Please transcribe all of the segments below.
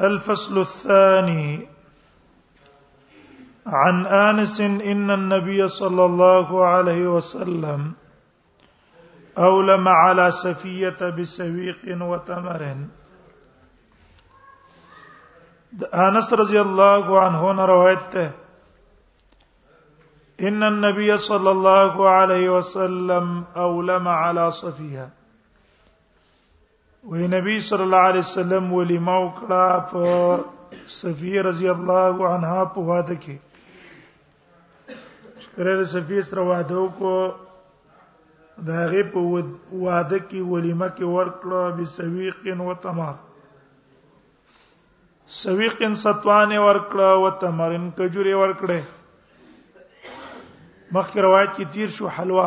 الفصل الثاني عن انس ان النبي صلى الله عليه وسلم اولم على سفيه بسويق وتمر انس رضي الله عنه روایت ان النبي صلى الله عليه وسلم اولم على صفيه وی نبی صلی الله علیه وسلم ولیما وکړه په صفیه رضی الله عنها په واده کې کله د صفیه سره واده وکړو دا غي په واده کې ولیمه کې ورکړه به سویق و تمر سویق ستوانه ورکړه و تمرن کجوري ورکړه مخکې روایت کې تیر شو حلوا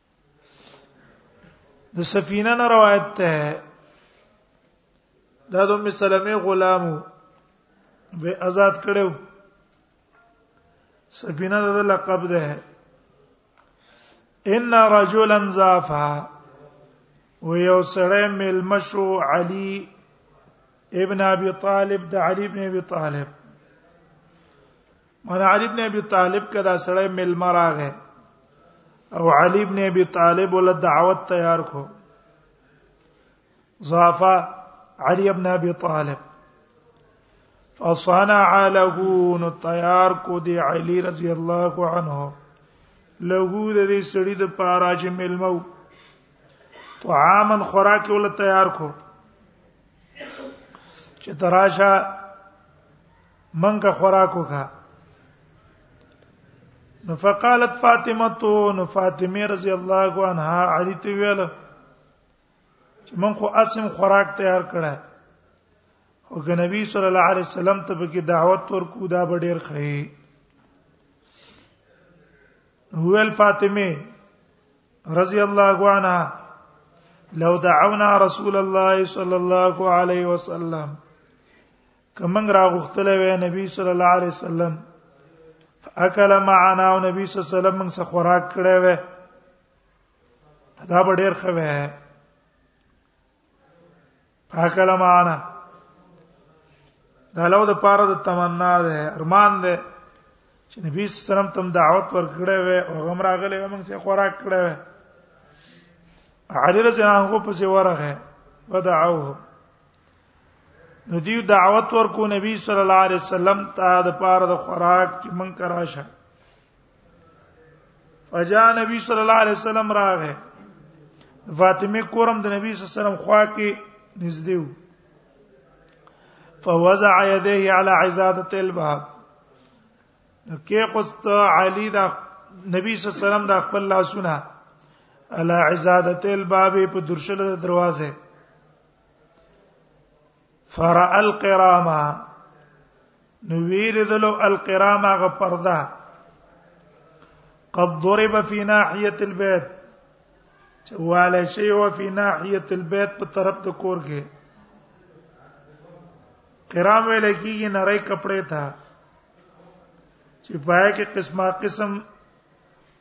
د سفینه نه روایت ده دا د ام سلمې غلام و آزاد کړو سفینه د لقب ده ان رجلا زافا و یو سړی ملمشو علی ابن ابي طالب د علي ابن ابي طالب من علی ابن ابي طالب کدا سړی مل مراغه او علی ابن ابي طالب ول دعوت تیار کو ضافا علی ابن ابي طالب فصنع له نو تیار کو دی علی رضی الله عنه له دې سړی د پاره چې ملمو طعامن خوراک ول تیار کو چې تراشه منګه خوراک وکا نو فقالت فاطمه تو نو فاطمه رضی الله عنها علی ته ویل چې من خو اسم خوراک تیار کړه او که نبی صلی الله علیه وسلم ته به کې دعوت ورکو دا به ډیر خې هوال فاطمه رضی الله عنها لو دعونا رسول الله صلی الله علیه وسلم کمنګ راغختلې وې نبی صلی الله علیه وسلم اکل معنا او نبی صلی الله علیه وسلم موږ سره خوراک کړې وې دا به ډېر ښه وې اکل معنا دا لو د پاره د تمنا ده ارمان ده چې نبی صلی الله علیه وسلم تم دعوت ورکړې وې او هم راغلې موږ سره خوراک کړې وې علی رضی الله عنه په څیر ورغه ودعوه نو دیو دعوت ورکو نبی صلی الله علیه وسلم ته د پاره د خوراک چې من کراشه فجاء نبی صلی الله علیه وسلم راغه فاطمه کورم د نبی صلی الله علیه وسلم خوا کې نږدې وو فوزع يديه على عزاده الباب کې قست علی دا نبی صلی الله علیه وسلم دا خپل لاسونه على عزاده الباب په درشل دروازه فرا القراما نو ویریدلو القراما غ پرده قد ضرب في ناحيه البيت چواله شی او فی ناحیه البيت په طرف د کور کې کرام ویل کیږي نری کپڑے تھا چې پای کې قسمه قسم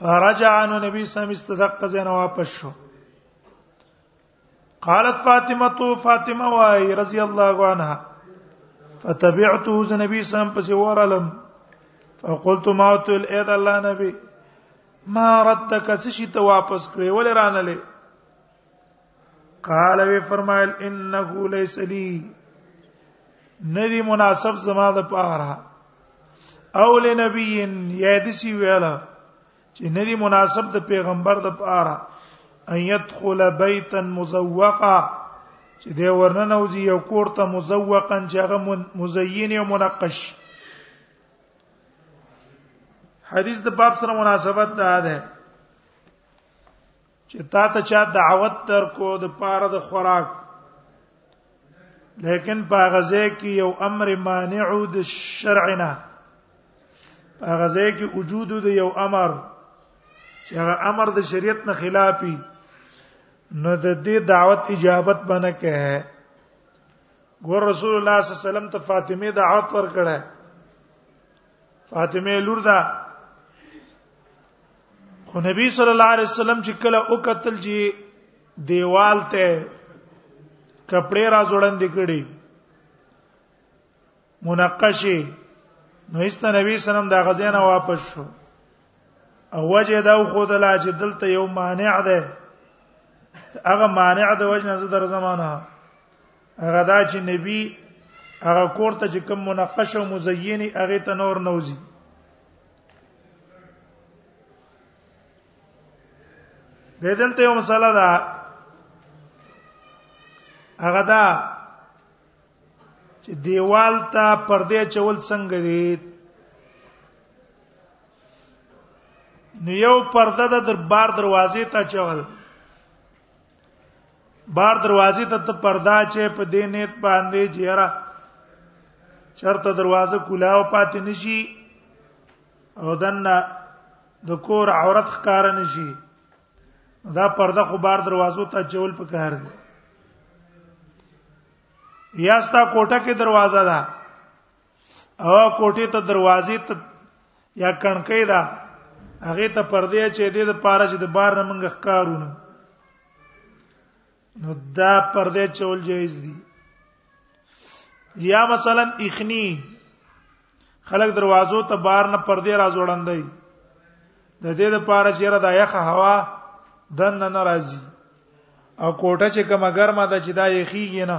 فرجع عنه نبی صلی الله علیه وسلم استدق زنه واپس شو قالت فاطمه تو فاطمه وای رضی الله عنها فتبعته ز نبی صلی الله علیه وسلم پس ورلم فقلت ما تل اذ الله نبی ما ردك سشي ته واپس کړې ولې رانلې قال وی فرمایل انه ليس لي ندی مناسب زما د پاره او لنبي یاد سی ویلا چې ندی مناسب د پیغمبر د پاره ان يدخل بيتا مزوقا چې دی ورننه وځي یو کور ته مزوقا چې هغه مزین او منقش حدیث د باب سره مناسبت ده چې تا ته چا دعوت تر کو د پاره د خوراک لیکن په غزه کې یو امر مانع د شرعنا په غزه کې وجود د یو امر چې هغه امر د شریعت نه خلافي نو د دې دعوت اجابت باندې کوي ګور رسول الله صلی الله علیه وسلم ته فاطمه دعوت ورکړه فاطمه لور ده خو نبی صلی الله علیه وسلم چې کله او قتل چې دیوال ته کپڑے را جوړندې کړي منقشي نو ایست نبی سلام دا غزینه واپس شو او وجه دا خو د لا چې دلته یو مانع ده هغه مانع د وجه نه زه در زمانه هغه دا چې نبی هغه کور ته چې کوم منقش او مزین هغه ته نور نوځي بدل ته یو مسله ده هغه دا چې دیوال ته پردې چول څنګه دي نو یو پرده د دربار دروازې ته چول بار دروازې ته ته پردا چې په دې نیت باندې جیرا چرته دروازه کولاو پاتې نشي او دنه د کور عورت ښکار نشي دا پرده خو بار دروازو ته چول پکار دي یا ستا کوټه کې دروازه ده او کوټه ته دروازې ته یا کڼکې دا هغه ته پردې چې دې د پاره چې د بار نه منګه ښکارونه نو دا پردې چول جایز دي یا مثلا اخنی خلک دروازو ته بار نه پردې را جوړندای د دې د پاره چې را د یخه هوا دن نه ناراضي او کوټه چې کومه ګرمه ده چې دا یخیږي نه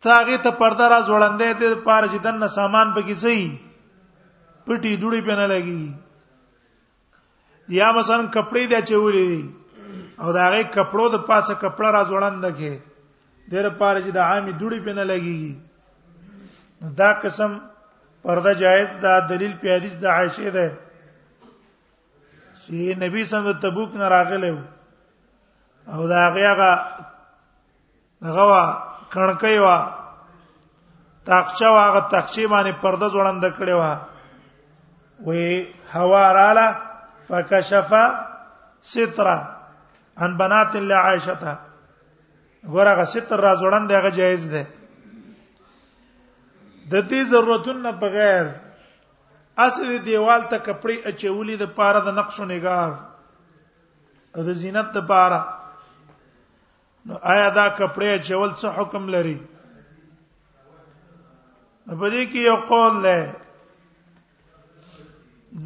تاغه ته پرده را ځوړندې ته پار چې دنه سامان پکې سي پټي دوړي پنه لګي یا مثلا کپڑے د چولې دي او دا غي کپړو د پاسه کپړه را ځوړند کې ډېر پار چې د عامي دوړي پنه لګي دا قسم پرده جائز دا دلیل په حدیث د عائشه ده چې نبی صلی الله علیه وسلم تبوک نه راغله او دا هغه هغه وا کڼکې وا تاخچه واغه تاخچه باندې پرده ځوړند کړي وا وې هوا رااله فکشف سترا ان بنات الله عائشه ګورغه ستر را ځوړند هغه جایز ده د دې ضرورتون نه بغیر اصل دیوال ته کپڑے اچولې د پاره د نقش و نگار او د زینت د پاره نو آیا دا کپڑے چول څه حکم لري په دې کې یو قول دی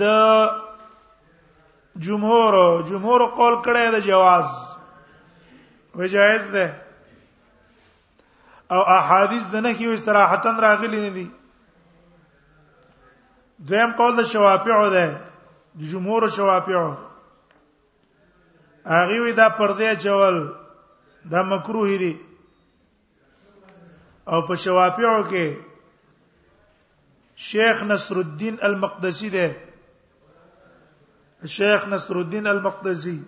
د جمهور جمهور قول کړه د جواز وجائز ده او احادیث د نهي او صراحتا راغلي نه دي دویم قول د شوافیعو ده د جمهور شوافیعو هغه وی دا پردې چول دا مکروه دي او په شوافیعو کې شیخ نصر الدین المقدسی ده شیخ نصر الدین المقدسی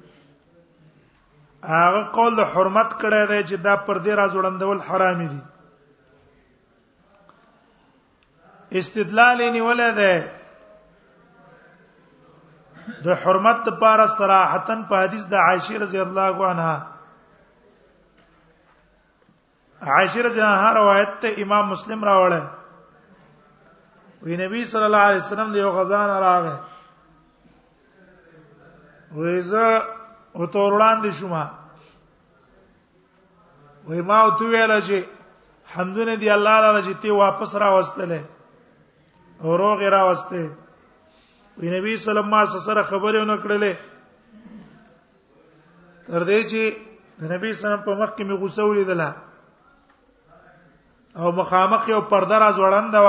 هغه قول د حرمت کړه دی چې دا پردې راز وړاندول حرام دي استدلال نیولې ده د حرمت لپاره صراحتا په حدیث د عائشه رضی الله عنها عائشه رضی الله عنها روایت ته امام مسلم راوړل وی نبی صلی الله علیه وسلم د یو غزان راغی ویزه او تورلان دي شوما وای ما او تو ویل چې حمدونه دی الله لپاره چې ته واپس را وستلې او روغ را وسته وی نبی صلی الله علیه وسلم سره خبرې ونه کړلې تر دې چې د نبی صلی الله علیه وسلم په مخ کې مې غوسه ولیدله او مخامخ یو پرده را ځوړنده و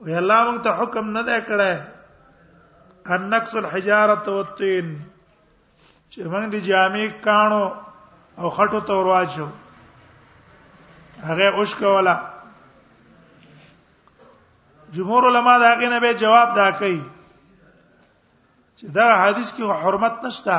وی الله موږ ته حکم نه دی کړی ان نقص الحجاره والطين چې موږ د جامع کانو او خټو ته ورواچو هغه اوش کولا جمهور علما دا هغه نه به جواب دا کوي چې دا حدیث کې حرمت نشته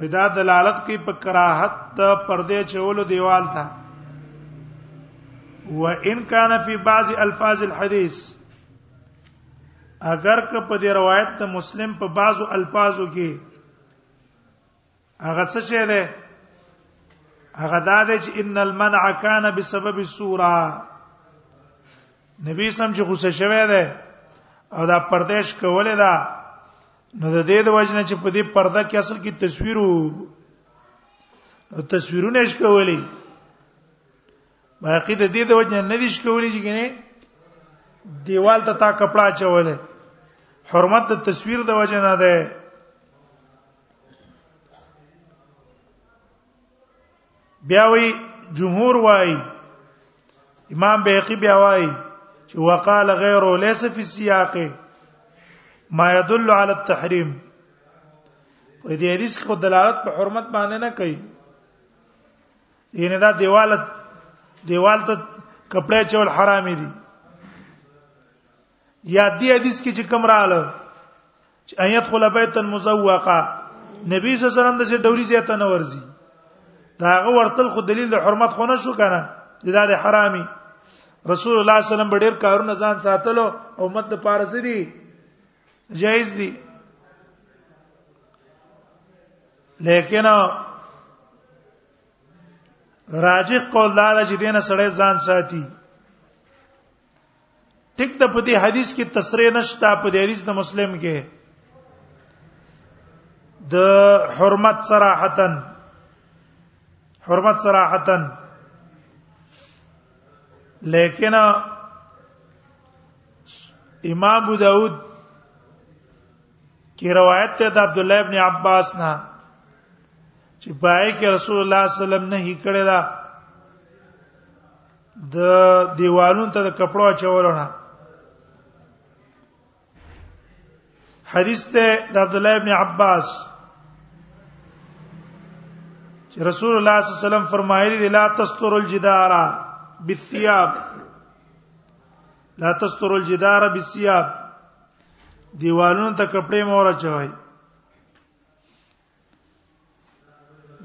ودا دلالت کوي په کراهت د پردې چولو دیوال ته وان کان فی بعض الفاظ الحديث اگر که په دې روایت ته مسلم په بعضو الفاظو کې هغه څه شه ده هغه دا ده چې ان المنع کان بسبب السوره نبی سم چې غوسه شوه ده او دا پردیش کوله ده نو د دې د وجنه چې په دې پرده کې اصل کې تصویر وو تصویرونه شکولې باقي د دې د وجنه نه دي شکولې چې کنه دیوال ته تا کپڑا چولې حرمت د تصویر د وجنه ده بیا وی جمهور وای امام بیقی بیا وای چې وقال غیره ليس فی السیاق ما يدل على التحریم په دې حدیث کې دلالت په حرمت باندې نه کوي ینه دا دیوالت دیوال ته کپڑے چول حرام دي یا دې حدیث کې چې کوم رااله چې ایت خلا بیتن مزوقه نبی صلی الله علیه وسلم د څه ډولی زیاته نه ورزي دا هغه ورتل خو دلیل د حرمت خو نه شو کنه دا د حرامي رسول الله صلی الله علیه وسلم ډیر کارونه ځان ساتلو او امت د پاره سي دي جایز دي لیکن راجح قول دا چې دینه سړی ځان ساتي ټیک ته په دې حدیث کې تصریح نشته په دې حدیث د مسلم کې د حرمت صراحتن حرمت صراحتن لیکن امام ابو داود کی روایت ته د عبد الله ابن عباس نه چې پای کې رسول الله صلی الله علیه وسلم نه هی کړی دا د دیوالونو ته د کپړو چولونه حدیث ته د عبد الله ابن عباس چې رسول الله صلی الله علیه وسلم فرمایلی دی لا تستر الجدار بالثياب لا تستر الجدار بالثياب دیوالونو ته کپڑے مور چوي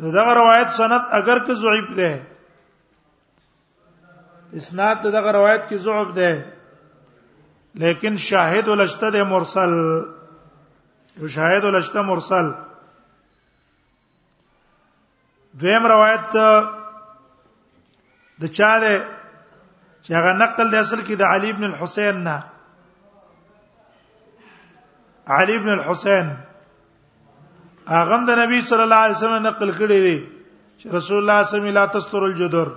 دغه روایت سند اگر که ضعیف ده اسناد دغه روایت کې ضعف ده لیکن شاهد ولشته ده مرسل یو شاهد ولشته مرسل دویم روایت د چا ده چې هغه نقل دی اصل کې د علي ابن الحسين نه علي ابن الحسين هغه د نبی صلی الله علیه وسلم نقل کړی دی چې رسول الله صلی الله علیه وسلم لا تستر الجدر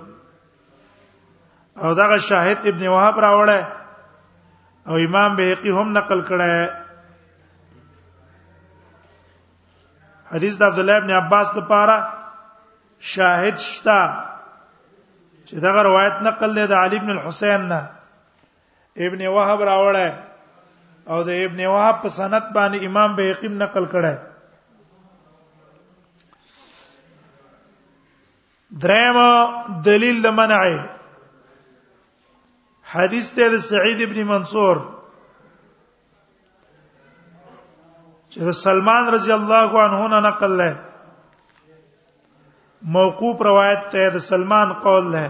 او دا شاهد ابن وهب راوړی او امام بهقي هم نقل کړی حدیث د عبد الله ابن عباس لپاره شاهد شتا چې دا روایت نقل دی د علي ابن الحسین نه ابن وهب راوړی او د ابن وهب په سند باندې امام بهقی نقل کړی دریم دلیل د منع حدیث ته د سعید ابن منصور چې د سلمان رضی الله عنه نه نقل لای موقوف روایت ته د سلمان قول لای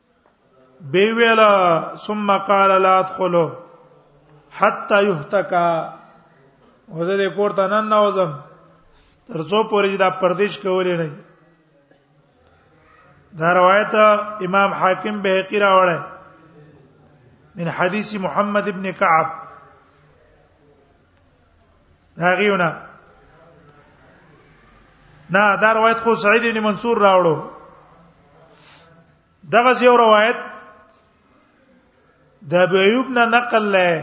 بی ویلا ثم قال لا ادخلوا حتى يهتكا وزه دې پورته نن نوزم ترڅو پورې دا پردیش کولې نه دا روایت امام حاکم بهقی راوړی من حدیث محمد ابن کعب هغهونه نه دا روایت خو سعید بن منصور راوړو دغه یو روایت د ابو ایوب نه نقل لای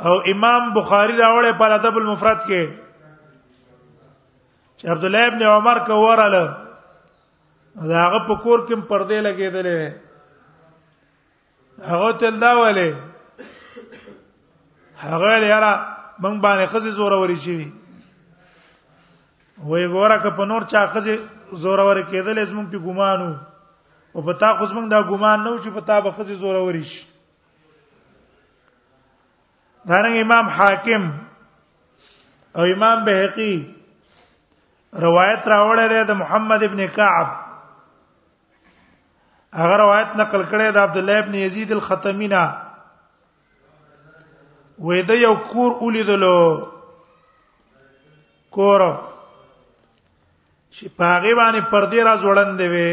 او امام بخاری راوړې په ادب المفرد کې چې عبد الله ابن عمر کوراله داغه په کور کې پردې لګېدلې هغه تل دا ویلې هغه لرا من باندې خزه زوره وري شي وې ګوره ک په نور چا خزه زوره وري کېدل زمون په ګمانو او په تا خو زمون دا ګمان نه و چې په تا به خزه زوره وري شي دارنګ امام حاکم او امام بهقي روایت راوړل دی د محمد ابن کعب هغه روایت نقل کړی د عبد الله ابن یزید الختمینا وې د یو کور ولیدلو کور چې پاغه باندې پردې را ځوړندې وې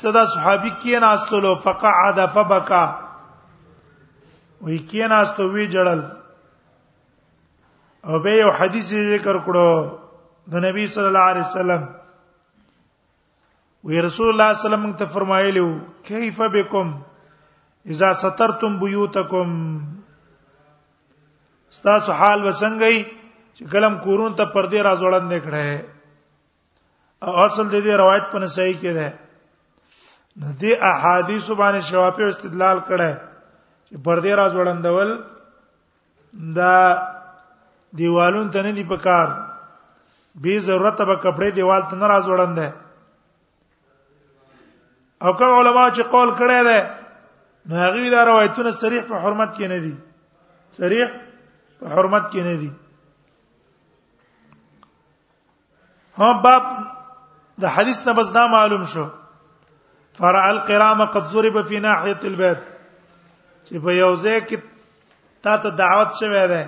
صدا صحابي کې ناستلو فقعد فبكى وې کې ناستو وی جړل او به یو حدیث ذکر کړو د نبی صلی الله علیه وسلم وی رسول الله صلی الله علیه وسلم ته فرمایلیو کیف بكم اذا سترتم بيوتکم ستاسو حال وسنګي چې کلم کورون ته پردې راز وړاندې کړه او اصل د دې روایت په نسائی کې ده د دې احادیث باندې شوافی استدلال کړه چې پردې راز وړاندول دا دیوالون ته نه دی پکار به ضرورت به کپڑے دیوال ته ناراض وړاندې او کوم علما چې قول کړی دی نو هغه دا روایتونه صریح په حرمت کې نه دي صریح په حرمت کې نه دي ها باب د حدیث نه بس دا معلوم شو فرع القرام قد ضرب في ناحيه البيت چې په یو ځای کې تا ته دعوت شوه ده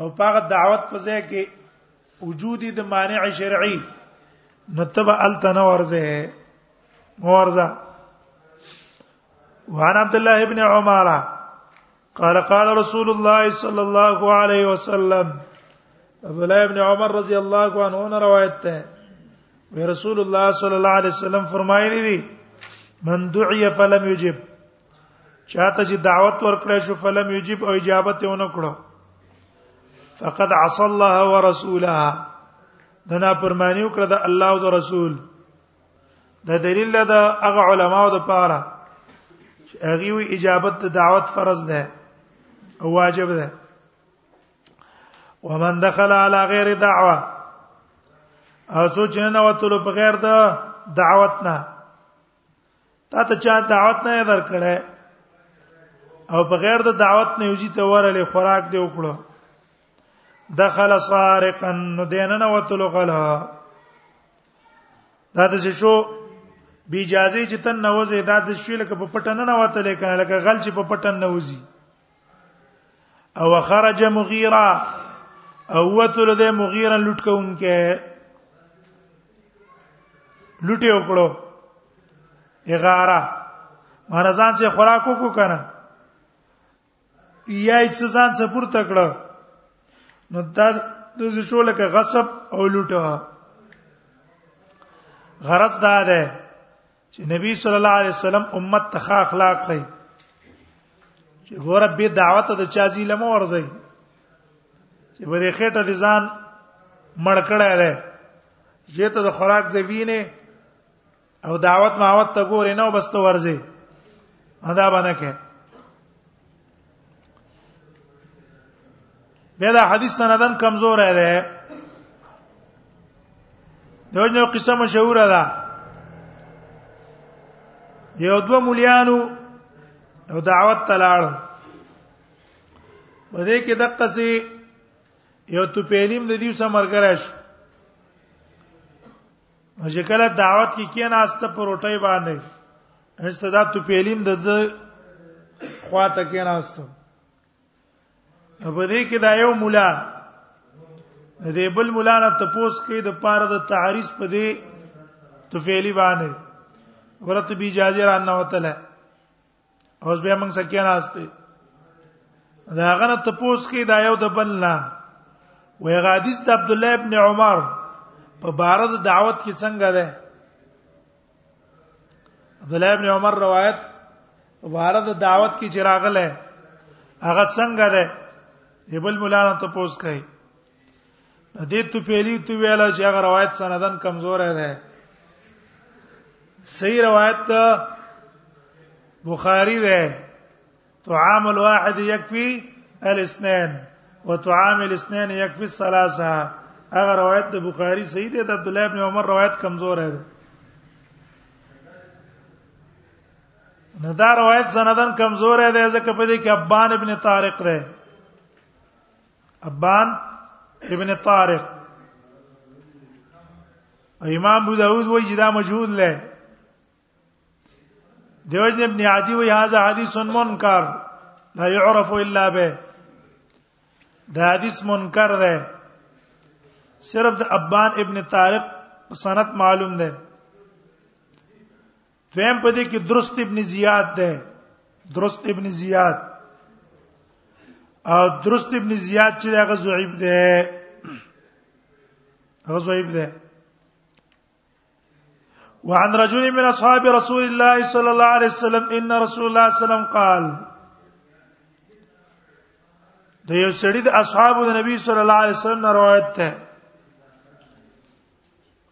او پاغه دعوت په ځای کې وجودي د مانع شرعي نتبع التنا ورزه ورزه وعن عبد الله ابن عمر قال قال رسول الله صلى الله عليه وسلم عبد الله ابن عمر رضی الله عنه روایت ده وی رسول الله صلی الله علیه وسلم فرمایلی دي من دعی فلم یجب چاته چې دعوت ورکړې شو فلم یجب او اجابت یې ونکړو فقد عصى الله ورسولها دنا پرمانی وکړه د الله او د رسول دا دلیل ده د هغه علماو د پاره چې هغه وی اجابت د دعوت فرض ده او واجب ده ومن دخل على غیر دعوه او څو چې نه وتلو په غیر د دعوت نه تا ته چا دعوت نه درکړې او په غیر د دعوت نه یوځی ته ورلې خوراک دی وکړو دخل سارقا نو دیننه وتلو غلا دا د شو بی اجازه چې تن نوځي دا د شوی لکه په پټن نه وته لیکنه لکه غل چې په پټن نوځي او خرج مغیرا او وته له مغیرا لټ کوونکې لټي وکړو اغاره مهرزان چې خوراکو کو کنه یا یک ځان څه پورته کړه نو دا د شو لکه غصب او لوټه غرض دا ده چې نبی صلی الله علیه وسلم امت ته اخلاق خي چې ګوره به دعوت د چا زی لمو ورځي چې په دې خېټه دي ځان مړ کړه ده یته د خوراک زوینه او دعوت ماوت ته ګورې نو بس ته ورځي ادا باندې کې به دا حدیث سندن کمزور دی دیو جنو قصه مشهور ده دیو دو مليانو او دعوت تلاړ په دې کې دقه سي یو تو پیلیم د دیو سره مرګ راشي نو چې کله دعوت کې کېناست پر روټي باندې استدا تو پیلیم د خواته کېناست په دې کې دا یو مولا د دې بل مولا نه تپوس کوي د پاره د تعریض په دې تو فعلی باندې ورته بي اجازه را نه وتله اوس بیا موږ څه کې ناشته دا غنه ته پوس کې دا یو د بل نه وې غادیس د عبد الله ابن عمر په بار د دعوت کې څنګه ده عبد الله ابن عمر روایت په بار د دعوت کې چراغله هغه څنګه ده یبل مولانا ته پوس کوي دې تو پیلی تو ویلا چې هغه روایت سندن کمزور دی صحیح روایت بخاری ده طعام الواحد يكفي الاثنين وطعام الاثنين يكفي الثلاثه هغه روایت د بخاری صحیح ده د عبد الله ابن عمر روایت کمزور ده نه دا روایت سندن کمزور دی ځکه په دې کې ابان ابن طارق دی ابان ابن طارق امام ابو داود وایي دا مجهول له دیوژن ابن عدی وایي هاذا حدیث منکر لا يعرف الا به دا حدیث منکر ده صرف د ابان ابن طارق سند معلوم ده دویم په دې کې درست ابن زیاد ده درست ابن زیاد او درست ابن زیاد چې هغه ضعیف ده هغه ضعیف ده وعن رجل من اصحاب رسول الله صلى الله عليه وسلم ان رسول الله صلى الله عليه وسلم قال د یو سړي د اصحابو د نبی صلی الله علیه وسلم روایت ده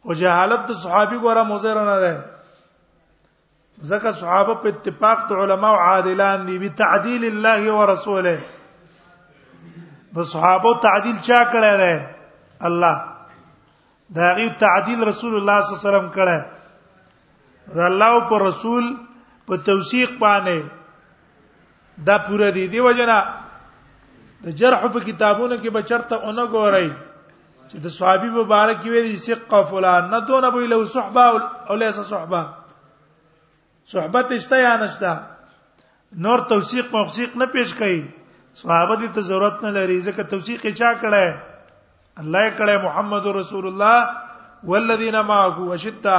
او جهالت د صحابي ګوره مزر نه ده ځکه صحابه په اتفاق د علما او عادلان دي به تعدیل الله او رسوله د صحابه تعدیل چا کړی دی الله دا غي تعدیل رسول الله صلی الله علیه وسلم کړی دا الله او پر رسول په توثیق باندې دا پوره دی دی وجنه د جرح په کتابونو کې به چرته اونګ غوري چې د صحابي مبارک ویلي ثقه فلان نه دون ابو له صحبه او له صحبه صحبت اشته یا نشته نور توثیق موثیق نه پیش کړي صحابه دې ته ضرورت نه لري ځکه توثیق یې چا کړه الله یې کړه محمد رسول الله والذین معه وشتا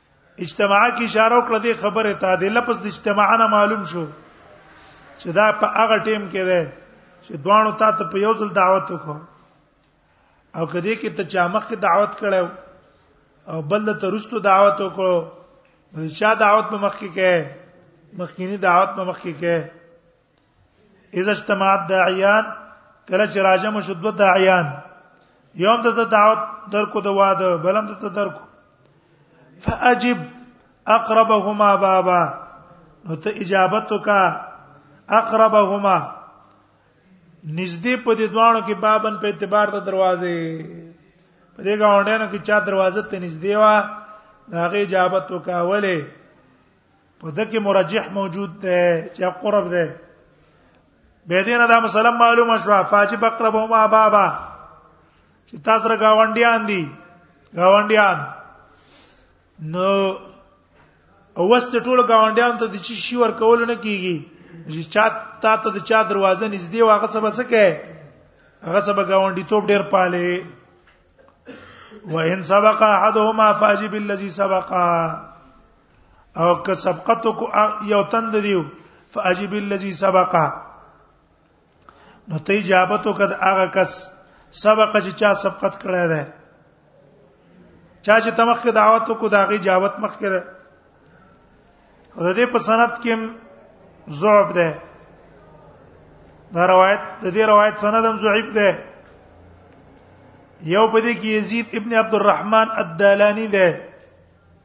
اجتماع کی اشاره وکړه د خبره ته د لفظ د اجتماع نه معلوم شو چې دا په هغه ټیم کې ده چې دوانو ته ته په یو ځل دعوت وکړو او کدی کې ته چا مخ کې دعوت کړو او بل ته رستو دعوت وکړو چا دعوت په مخ کې کې مخکینی دعوت په مخ کې کې اذا اجتمع الداعيان کله چې راجم شو دوه داعيان یوم ته دعوت درکو د واده بلم ته درکو فاجب اقربهما بابا نو ته اجابت وکا اقربهما نږدې په دې دوانو کې بابن په اعتبار د دروازې په دې گاونډیانو کې چا دروازه ته نږدې و هغه اجابت وکاولې په دکې مرجح موجود ده چې قرب ده به دې نه دا مسله معلومه شو فاجب اقربهما بابا چې تاسو را گاونډیان دي گاونډیان نو اوست ټول گاونډیان ته د چی شي ور کول نه کیږي چې چا تا ته د چا دروازه نږدې واغه څه بس کې هغه څه به گاونډي توپ ډیر پاله وان سبق احدهما فاجب الذي سبقا او که سبقته کو یو تند دیو فاجب الذي سبقه نو ته اجابتو کد هغه کس سبق چې چا سبقت کړی دی چا چې تمخ کې دعوت کو داغي جاوت مخ کې ده د دې په سند کې ضعف ده دا روایت د دې روایت سند هم ضعیف ده یو په دې کې یزید ابن عبد الرحمن الدالانی ده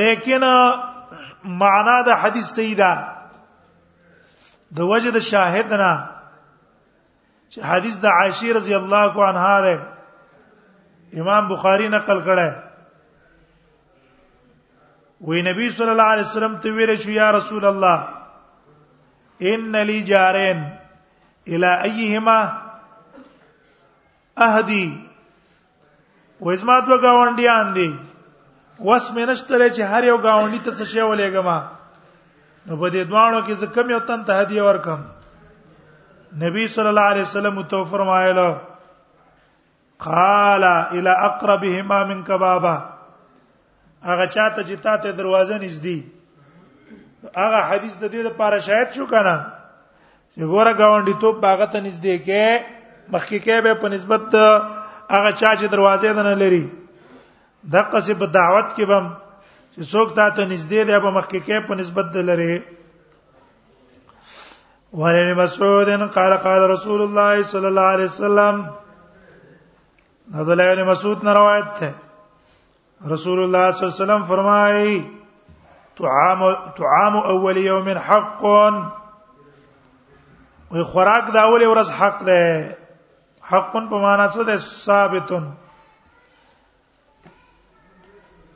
لیکن معنا د حدیث سیدا د وجه د شاهد نه چې حدیث د عائشه رضی الله عنها ده امام بخاری نقل کړه وی نبی صلی الله علیه وسلم ته ویل شو یا رسول الله ان لی جارین الى ايهما اهدي و زما دوه گاونډیان دي وس مې نشته چې هر یو گاونډي ته څه شی ولېګم نو په دې دوانو کې زه کم یو تن ته هدیه ورکم نبی صلی الله علیه وسلم تو فرمایله قال الى اقربهما من كبابا هغه چاته چې تا ته دروازه نږدې هغه حدیث د دې لپاره شاهد شو کنه چې ګوره گاونډي توپ باغ ته نږدې کې مخکې کې به په نسبت هغه چا چې دروازه ده نه لري دغه څه په دعوت کې بم چې څوک تا ته نږدې دی په مخکې کې په نسبت ده لري وعن ابن مسعود قال قال رسول الله صلى الله عليه وسلم عبد الله بن مسعود نے روایت ہے رسول الله صلی الله علیه وسلم فرمایي طعام طعام اول یوم حق وي خوراک دا اول ورځ حق ده حق په معنا څه ده ثابت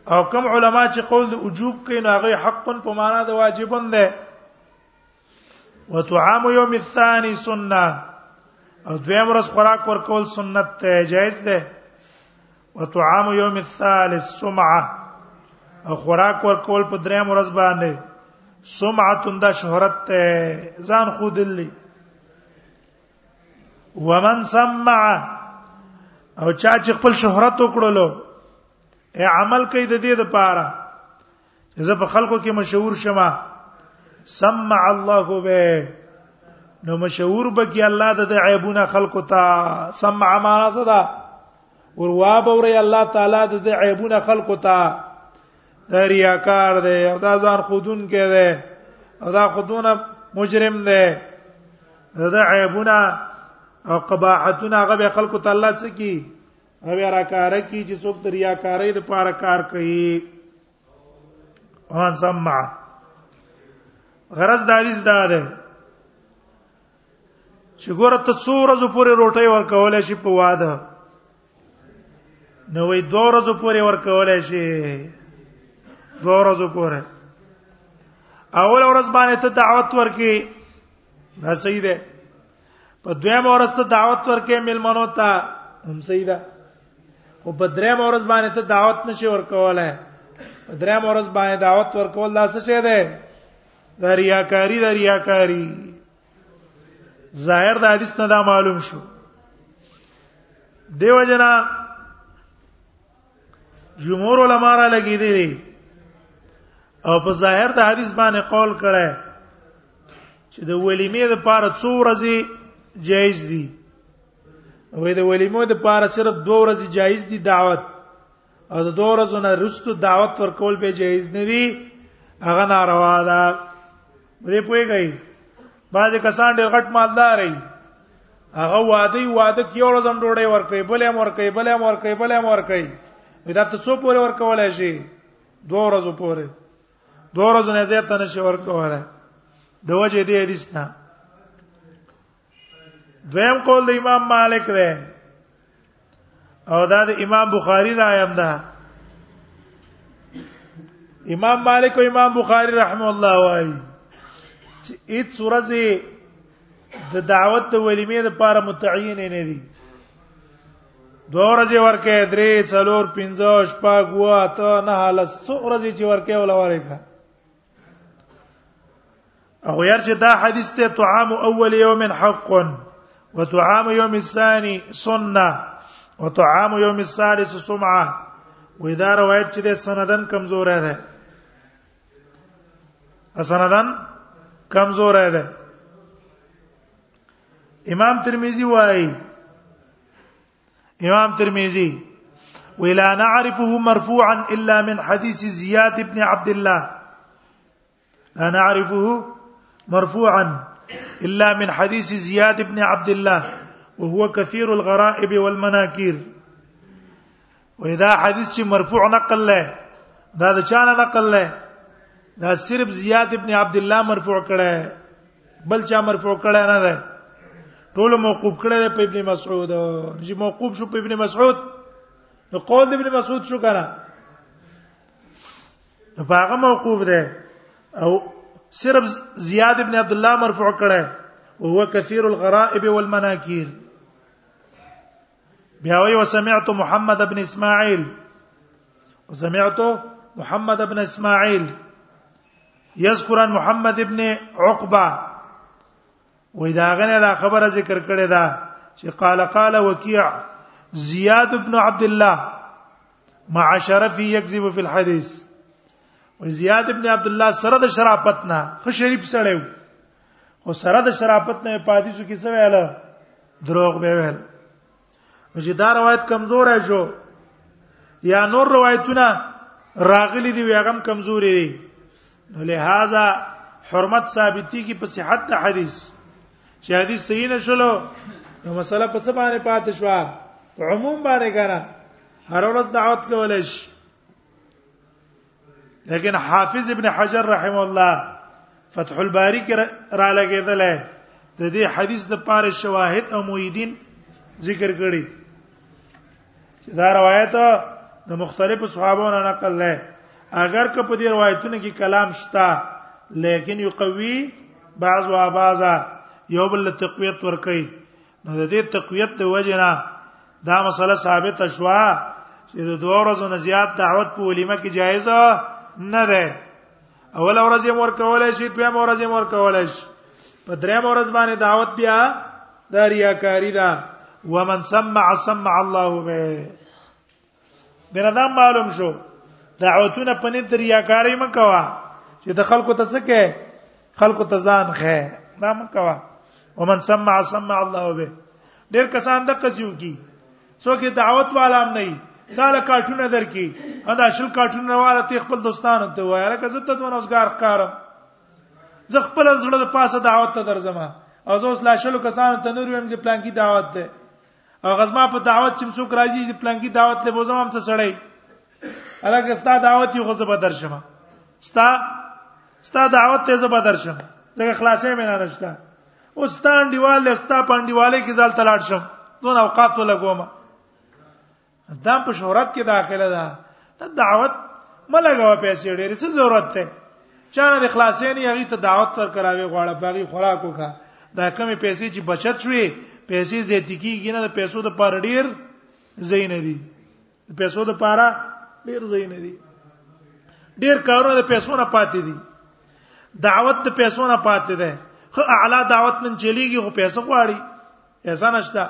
او کوم علما چې قول د وجوب کوي نو هغه حق په معنا د واجبن ده وطعام یوم الثانی سنه او دویم ورځ خوراک ورکول سنت ته جایز ده وطعام يوم الثالث سمعه او خوراک ورکول په دریم ورځ باندې سمعه دا شهرت ته ځان خو دلی ومن سمع او چا چې خپل شهرت وکړلو ای عمل کوي د دې لپاره چې زه په خلکو کې مشهور شمه سمع الله به نو مشهور بکی الله د عیبونه خلکو ته سمع معنا څه ده ور واب اوري الله تعالی د عیبونه خلکو ته دا ریاکار دی او دا ځان خودون کې دی او دا خودونه مجرم دی دا عیبونه او قباحتونه هغه خلکو ته الله څه کی او را کار کی چې څوک د ریاکارۍ د پاره کار کوي ان سمع غرض د حدیث دا ده چې ګوره ته څو ورځې پورې روټي ورکول شي په واده نو وې دوه ورځې پورې ورکول شي دوه ورځې پورې اول ورځ باندې ته دعوت ورکې دا صحیح ده په دویم ورځ ته دعوت ورکې ملمنو ته هم صحیح ده او په دریم ورځ باندې ته دعوت نشي ورکولای په دریم ورځ باندې دعوت ورکول دا څه شه ده دا ریاکاری دا ریاکاری ظاهر د حدیث نه دا معلوم شو دیو جنا جمهور علما را لګی دي او په ظاهر د حدیث باندې قول کړه چې د ولیمې د پاره څو ورځې جایز دي وې د ولیمو د پاره صرف دوه ورځې جایز دي دعوت او د دوه ورځې نه رستو دعوت ورکول به جایز نه دي هغه ناروا ده دې پويږي بعضې کسان ډېر غټ مالدار دي هغه وادي واده کې یو ورځم ډوډۍ ورکې بلې مور کې بلې مور کې بلې مور کې دا ته څو پورې ورکولای شي دوه ورځې پورې دوه ورځې نه زیات نه شي ورکولای د وجه دې حدیث نه دویم قول د امام مالک دی او دا د امام بخاری رایم ده امام مالک او امام بخاری رحم الله وای چې ایت سورځ د دعوت د ولیمې د پاره متعین نه دي دوه ورځې ورکه درې څلور پنځه شپږ و اته نه حالت څو ورځې چې ورکه ولا ورکه او یار چې دا حدیث ته طعام اول یوم حق وطعام یوم الثاني سنه وطعام یوم الثالث سمعه وې دا روایت چې د سندن کمزور ده سندن کمزور ده امام ترمذی وايي امام ترمذی ولا نعرفه مرفوعا الا من حديث زياد بن عبد الله لا نعرفه مرفوعا الا من حديث زياد بن عبد الله وهو كثير الغرائب والمناكير وې دا حدیث چې مرفوع نقل لای دا د چانه نقل لای دا صرف زیاد ابن عبد الله مرفوع کړه بل چا مرفوع کړه نه ده ټول موقوف کړه په ابن مسعود چې موقوف شو په ابن مسعود نو قول د ابن مسعود شو کنه نو هغه موقوف ده او صرف زیاد ابن عبد الله مرفوع کړه او هو کثیر الغرائب والمناکیر بیا وی وسمعت محمد ابن اسماعیل وسمعت محمد ابن اسماعیل یذکر عن محمد ابن عقبه وې دا غنه دا خبره ذکر کړې ده چې قال قال وکيع زياد ابن عبد الله مع شرف يكذب في الحديث وزياد ابن عبد الله سره د شرافت نه خو شریف سره او سره د شرافت نه پاتیسو کې څه ویل دروغ به ویل چې دا روایت کمزور شو یا نور روایتونه راغلي دي هغه کمزوري دي نو لہذا حرمت ثابتي کی په صحت د حدیث چې حدیث صحیح نشلو نو مسله په څه باندې پاتې شو په عموم باندې کنه هر ورځ دعوت کولای شي لیکن حافظ ابن حجر رحم الله فتح الباری کې را لګیدل د دې حدیث د پاره شواهد او مویدین ذکر کړي چې دا روایت د مختلفو صحابو نه نقل ده اگر که په دې روایتونو کې کلام شتا لیکن یقوی بعض و بعضا یو بل تقویت ور کوي نو د دې تقویت د وجنا دا مسله ثابت شوه چې د دوه ورځو نه زیات دعوت په ولیمه کې جایز نه ده اول ورځ یې مور کولای شي دویم ورځ یې مور کولای شي په دریم ورځ باندې دعوت بیا د ریاکاری ده ومن سمع سمع الله به بردا معلوم شو دعوتونه په نت ریاکاری مکوا چې د خلکو ته څه کې خلکو ته ځان خې دا مکوا ومن سمع سمع الله به ډیر کسان د قصیو کی څوک دعوت والا هم نه تعالی کارټونه درکې دا شل کارټونه راواله ته خپل دوستانو ته وایې لکه زه ته ونه اوسګار ښکارم زه خپل زړه د پاسه دعوت ته درځم او زه اوس لا شل کسان ته نور ویم چې پلان کې دعوت ده او غزما په دعوت چې څوک راځي چې پلانکی دعوت له بوزم هم څه سړی الګ ستا دعوت یو غزه بدر شمه ستا ستا دعوت ته زه بدر شم دغه خلاصې مې نه نشته او ستا انډیوال له ستا پانډیواله کې ځل تلاړ شم دون اوقات ته لګوم دا په شهرت کې داخله ده دا دعوت ملګو پیسې ډېرې څه ضرورت ده چانه د خلاصې نه هغه ته دعوت ور کراوي غواړه باغی خوراک وکا دا کمی پیسې چې بچت شوي پیسې زیاتې کیږي نه د پیسو د پر ډېر زین دي د پیسو د پاره ډېر زین دي ډېر کارونه د پیسو نه پاتې دي دعوت د پیسو نه پاتې ده خو اعلی دعوت نن چلیږي خو پیسې غواړي پیسې نشته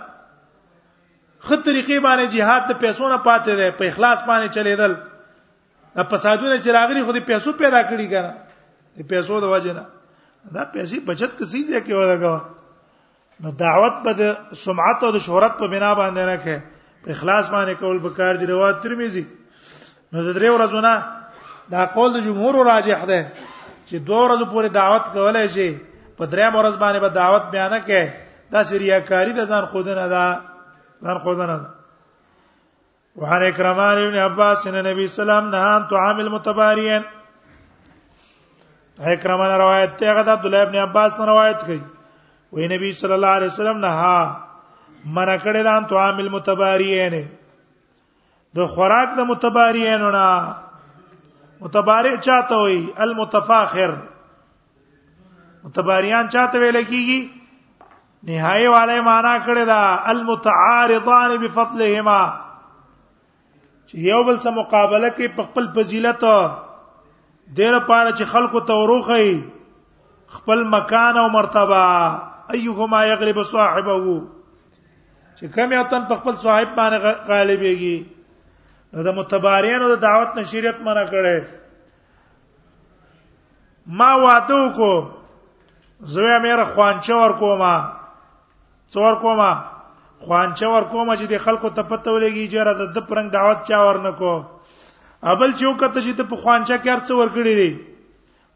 خه طریقې باندې jihad د پیسو نه پاتې ده په اخلاص باندې چلیدل د فسادونه چې راغلي خو د پیسو پیدا کړی کنه د پیسو د وجه نه دا پیسې بچت کسي ځای کې ولګا نو دعوت به د سمعت او د شهرت په بنا باندې نه کې په اخلاص باندې کول بکار دی روایت ترمذی نو د درې ورځو نه دا قول د جمهور راجح ده چې دوه ورځې پورې دعوت کولای شي په درې ورځ باندې به دعوت بیان کړي دا سریاکاری د ځان خودنه ده ځان خودنه ده وحر اکرمان ابن عباس ان نبی سلام نه ان تعامل متبارین اکرمان روایت ته غد عبد الله ابن عباس نه روایت کړي وې نبی صلی الله علیه وسلم نه ها من کړه دان تعامل متبارین د خوراک د متبارینو نه متبارع چاته وي المتفاخر متباریان چاته ویل کیږي نهایي والے معنا کړی دا المتعارضان بفضلهما چې یو بل سره مقابله کوي په خپل فضیلت دیر پاره چې خلکو ته وروخی خپل مکان او مرتبه ايهما يغلب صاحبه چې کم یو تن په خپل صاحب باندې غالبېږي نو د متبارینو د دعوت نشریت منع کړي ما وعده کو زوی مې خوانچه ور کومه څور کومه خوانچه ور کومه چې د خلکو ته پته ولګي چې را د پرنګ دعوت چا ورنکو ابل چې وکړه چې ته په خوانچه کې ارڅ ور کړی دی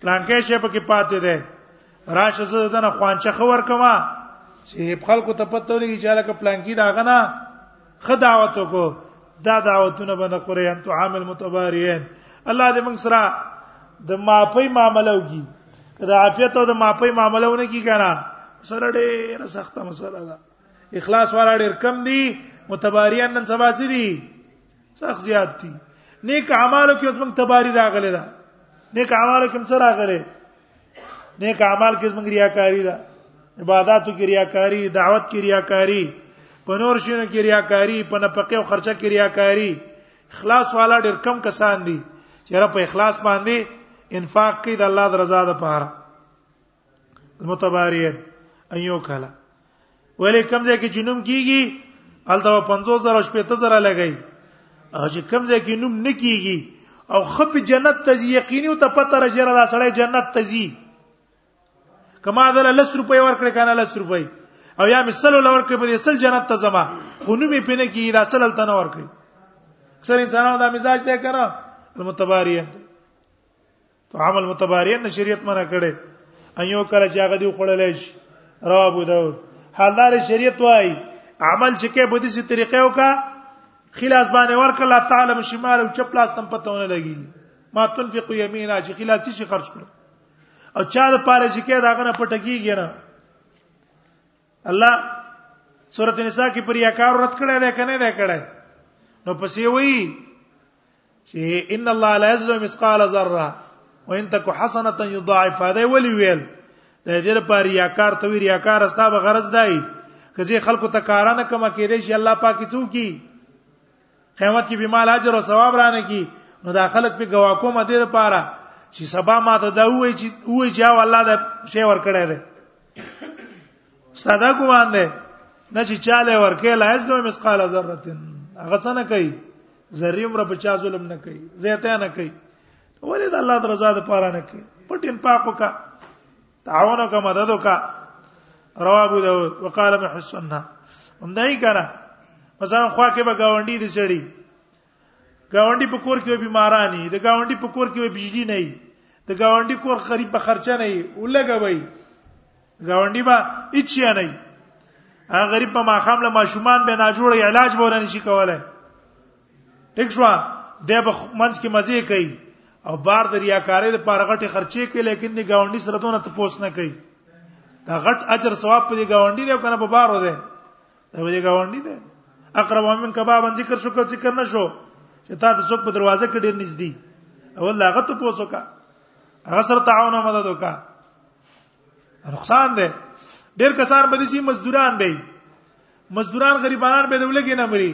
پلانکې شي په کې پاتې ده راشه زه دنه خوانچه خبر کما چې خلکو ته پته ولګي چې لکه پلانکی دا غنا خداوت کو دا دعوتونه باندې خوري انت عامل متبارین الله دې موږ سره د معافی معاملو کی د عافیت او د معافی معاملو نه کی کنه سره ډېر سخته مسله ده اخلاص والا ډېر کم دي متبارین نن سبا سي دي سخت زیات دي نیک اعمالو کې زموږ تباری راغلی دا نیک اعمالو کې څه راغلی نیک اعمال کې زموږ ریاکاری ده عبادتو کې ریاکاری دعوت کې ریاکاری په نور شینو کې ریاکاری په نفقه او خرچه کې ریاکاری اخلاص والا ډېر کم کسان دي چې را په اخلاص باندې انفاق کوي د الله د رضا لپاره المتبارين ان يوكل ولې کم ځای کې جنوم کیږي الته 50000 شپې ته زره لګي او چې کم ځای کې نوم نه کیږي او خپ جنت ته یقیني او ته پته راځي را سړی جنت ته ځي کما دل لس روپۍ ورکړې کنه لس روپۍ او یا مثال لور کې په دې سل جنت ته زما خونو می پینې کې دا سل تل نه ورکړي اکثر انسانانو دا مزاج دی کنه المتباریه طعام المتبارین شریعت منع کړي ان یو کله چې هغه دی خړلې شي رواه ابو داود حالدار شریعت وای عمل چې کې بده سي طریقې وکا خلاص باندې ورک الله تعالی مشمال او چپ لاس تم پتهونه لګي ما تنفق یمینا چې خلاص شي خرج کړو او چا د پاره چې کې داغه نه پټکیږي نه الله سورۃ النساء کې پر یاکار رد کړه ده کنه ده کړه نو پسې وایي چې ان الله لا یظلم مثقال ذره وان تک حسنه یضاعف دا ولی ویل د دې لپاره ریاکار ته ریاکار استا به غرض دی کزه خلکو ته کارانه کما کېدې شي الله پاک څو کی قیامت کې به مال اجر او ثواب رانه کی نو دا خلک په گوا کوم دې لپاره چې سبا ما ته دا وای چې وای چې الله دا شی ور کړی دی ساده ګومان دی نه چې چاله ورکه لایز نو مسقال ذره هغه څنګه کوي ذری عمر په چا ظلم نه کوي زیاته نه کوي ولې د الله درزا د پاره نه کوي پټین پاکو کا تعاون کا مدد کا رواه ابو داود وقال محسننا همدای کړه مثلا خوا کې به گاونډي دي چړي گاونډي په کور کې بیمارانی د گاونډي په کور کې بجلی نه وي د گاونډي کور غریب په خرچه نه وي ولګوي گاونډي با هیڅ نه وي هغه غریب په ماخام له ماشومان به نه جوړي علاج به ورنه شي کولای ټیک شو د به منځ کې مزه کوي او بار د ریاکارۍ د پاره غټي خرچې کوي لیکن د گاونډي سره دونه ته پوس نه کوي دا غټ اجر ثواب په دې گاونډي دی کنه په بارو دی دا به گاونډي ده اقرب من کباب ذکر شو که ذکر نشو چې تا ته څوک په دروازه کې ډیر نږدې او الله هغه ته پوسو کا هغه سره تعاون او مدد وکا رخصان ده ډیر کسان به دي چې مزدوران به مزدوران غریبانان به دولګي نه مري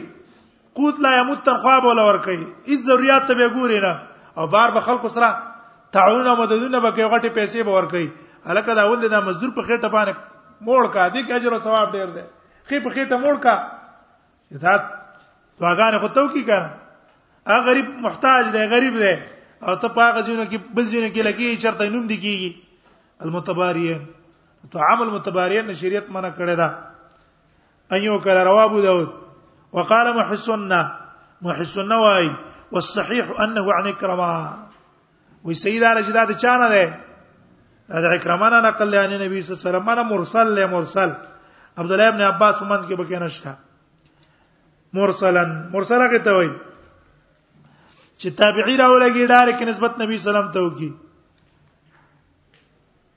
قوت لا يموت تنخوا به لور کوي هیڅ ضرورت به ګوري نه او بار به خلکو سره تعاون او مددونه به کوي غټي پیسې به ور کوي الکه دا ول دا مزدور په خېټه باندې موړ کا دې کې اجر او ثواب ډېر دی خې په خېټه موړ کا دا واغانه خو تو کی کار ا غریب محتاج دی غریب دی او ته پاګه ځینو کې بل ځینو کې لکه چرته نوم دی کیږي المتباریه تو عمل متباریه شریعت منع کړی دا ايو کله رواه ابو داود وقال محسننا محسننا واي والصحيح انه عن اكرمه وي سيد على جداد چانه ده دا اکرمه نه نقل یعنی نبی صلی الله علیه وسلم مرسل له مرسل عبد الله ابن عباس په منځ کې بکې نشته مرسلا مرسله کې ته وایي چې تابعی راولګي ډایرک نسبت نبی صلی الله علیه وسلم ته وکي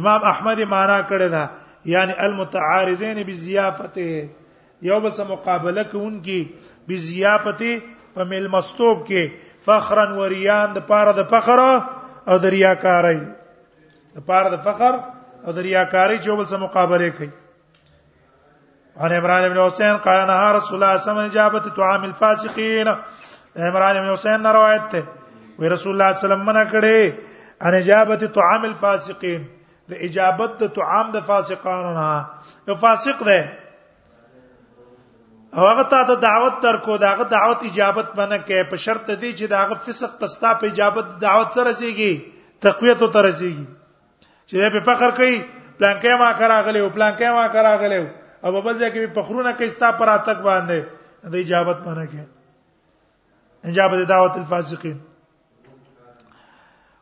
امام احمد معنا کړی دا یعنی المتعارضین بزیافته یو بل سره مقابله کوونکی بزیافته په مل مستوب کې فخرا وریان د پاره د فخر او د ریاکاری د پاره د فخر او د ریاکاری چې یو بل سره مقابله کوي عن عمران بن حسين قال نهى رسول الله صلى الله عليه وسلم جابت طعام الفاسقين عمران بن حسين نے روایت ته وی رسول الله صلی الله علیه وسلم منع کړي ان اجابت طعام الفاسقين د اجابت د طعام د فاسقانو نه یو فاسق دی او هغه ته د دعوت تر کو داغه دعوت اجابت باندې کې په شرط دی چې داغه فسق تستا په اجابت دعوت سره رسیږي تقویت ته رسیږي چې په فخر کوي پلان کې ما کرا غلې او پلان کې ما کرا غلې او په بل ځای کې په خرونه کې ستا پر اتک باندې د اجابت معنی کې اجابت دعوت الفاسقین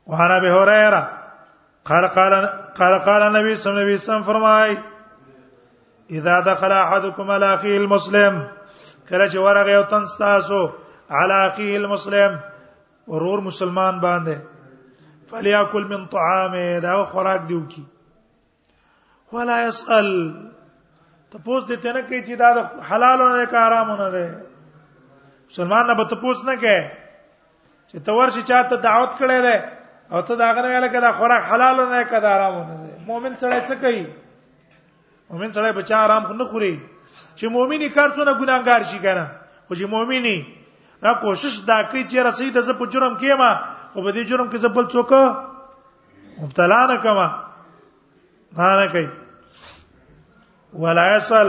وحنا به هريره قال قال قال قال النبي صلى الله عليه وسلم فرمای اذا دخل احدكم على اخيه المسلم کله چې ورغه یو تن تاسو على اخيه المسلم ورور مسلمان باندې فليأكل من طعامه دا خوراک دیو کی ولا يسأل ته پوس دې ته نه کوي چې دا حلال نه کا حرام نه ده مسلمان نه به ته پوس نه کوي چې ته ورشي چاته دعوت کړي ده او ته دا غنه ویل کړه خوراک حلال نه کا حرام نه ده مؤمن سره څه کوي مؤمن سره بچا آرام نه خوري چې مؤمنی کار څونه ګناګار شي کنه خو چې مؤمنی را کوشش دا کوي چې رسې د زپ جرم کېما خو به دې جرم کې زبل څوک مبتلا نه کما نه کوي ولا يصل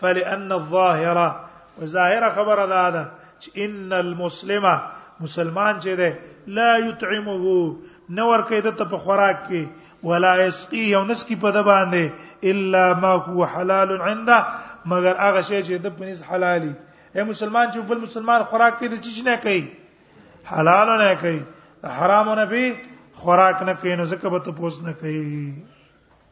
فلان الظاهره وظاهره خبره ده ده چې ان المسلمه مسلمان چې ده لا يطعمه نور کې د په خوراک کې ولا يسقي او نسکی په د باندې الا ما هو حلال عنده مگر هغه شی چې د پنيس حلالي اے مسلمان چې بل مسلمان خوراک کې د چیز نه کوي حلال نه کوي حرام نه به خوراک نه کوي نو ځکه به ته پوس نه کوي